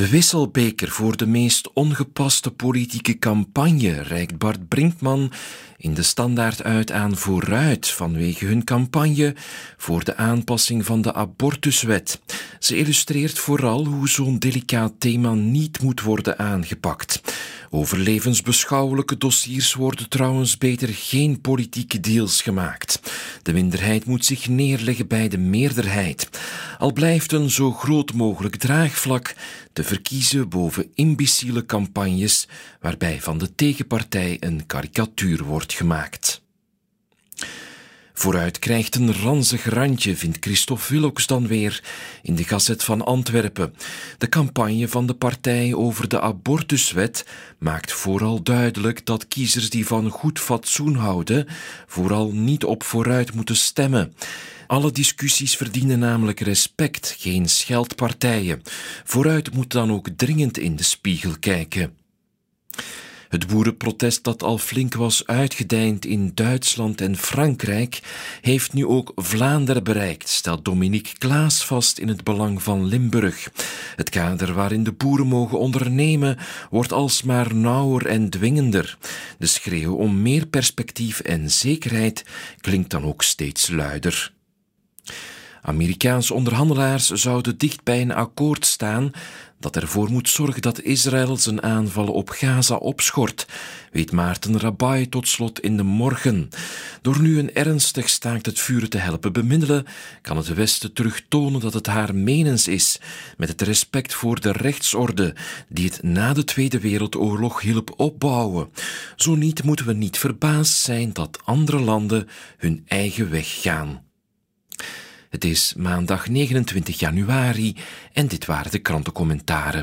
De wisselbeker voor de meest ongepaste politieke campagne reikt Bart Brinkman in de standaard uit aan vooruit vanwege hun campagne voor de aanpassing van de abortuswet. Ze illustreert vooral hoe zo'n delicaat thema niet moet worden aangepakt. Over levensbeschouwelijke dossiers worden trouwens beter geen politieke deals gemaakt. De minderheid moet zich neerleggen bij de meerderheid. Al blijft een zo groot mogelijk draagvlak te verkiezen boven imbeciele campagnes waarbij van de tegenpartij een karikatuur wordt gemaakt. Vooruit krijgt een ranzig randje, vindt Christophe Willocks dan weer in de Gazet van Antwerpen. De campagne van de partij over de abortuswet maakt vooral duidelijk dat kiezers die van goed fatsoen houden, vooral niet op vooruit moeten stemmen. Alle discussies verdienen namelijk respect, geen scheldpartijen. Vooruit moet dan ook dringend in de spiegel kijken. Het boerenprotest dat al flink was uitgedijnd in Duitsland en Frankrijk, heeft nu ook Vlaanderen bereikt, stelt Dominique Klaas vast in het belang van Limburg. Het kader waarin de boeren mogen ondernemen wordt alsmaar nauwer en dwingender. De schreeuw om meer perspectief en zekerheid klinkt dan ook steeds luider. Amerikaanse onderhandelaars zouden dicht bij een akkoord staan dat ervoor moet zorgen dat Israël zijn aanvallen op Gaza opschort, weet Maarten Rabai tot slot in de morgen. Door nu een ernstig staakt het vuren te helpen bemiddelen, kan het Westen terugtonen dat het haar menens is met het respect voor de rechtsorde die het na de Tweede Wereldoorlog hielp opbouwen. Zo niet moeten we niet verbaasd zijn dat andere landen hun eigen weg gaan. Het is maandag 29 januari en dit waren de krantencommentaren.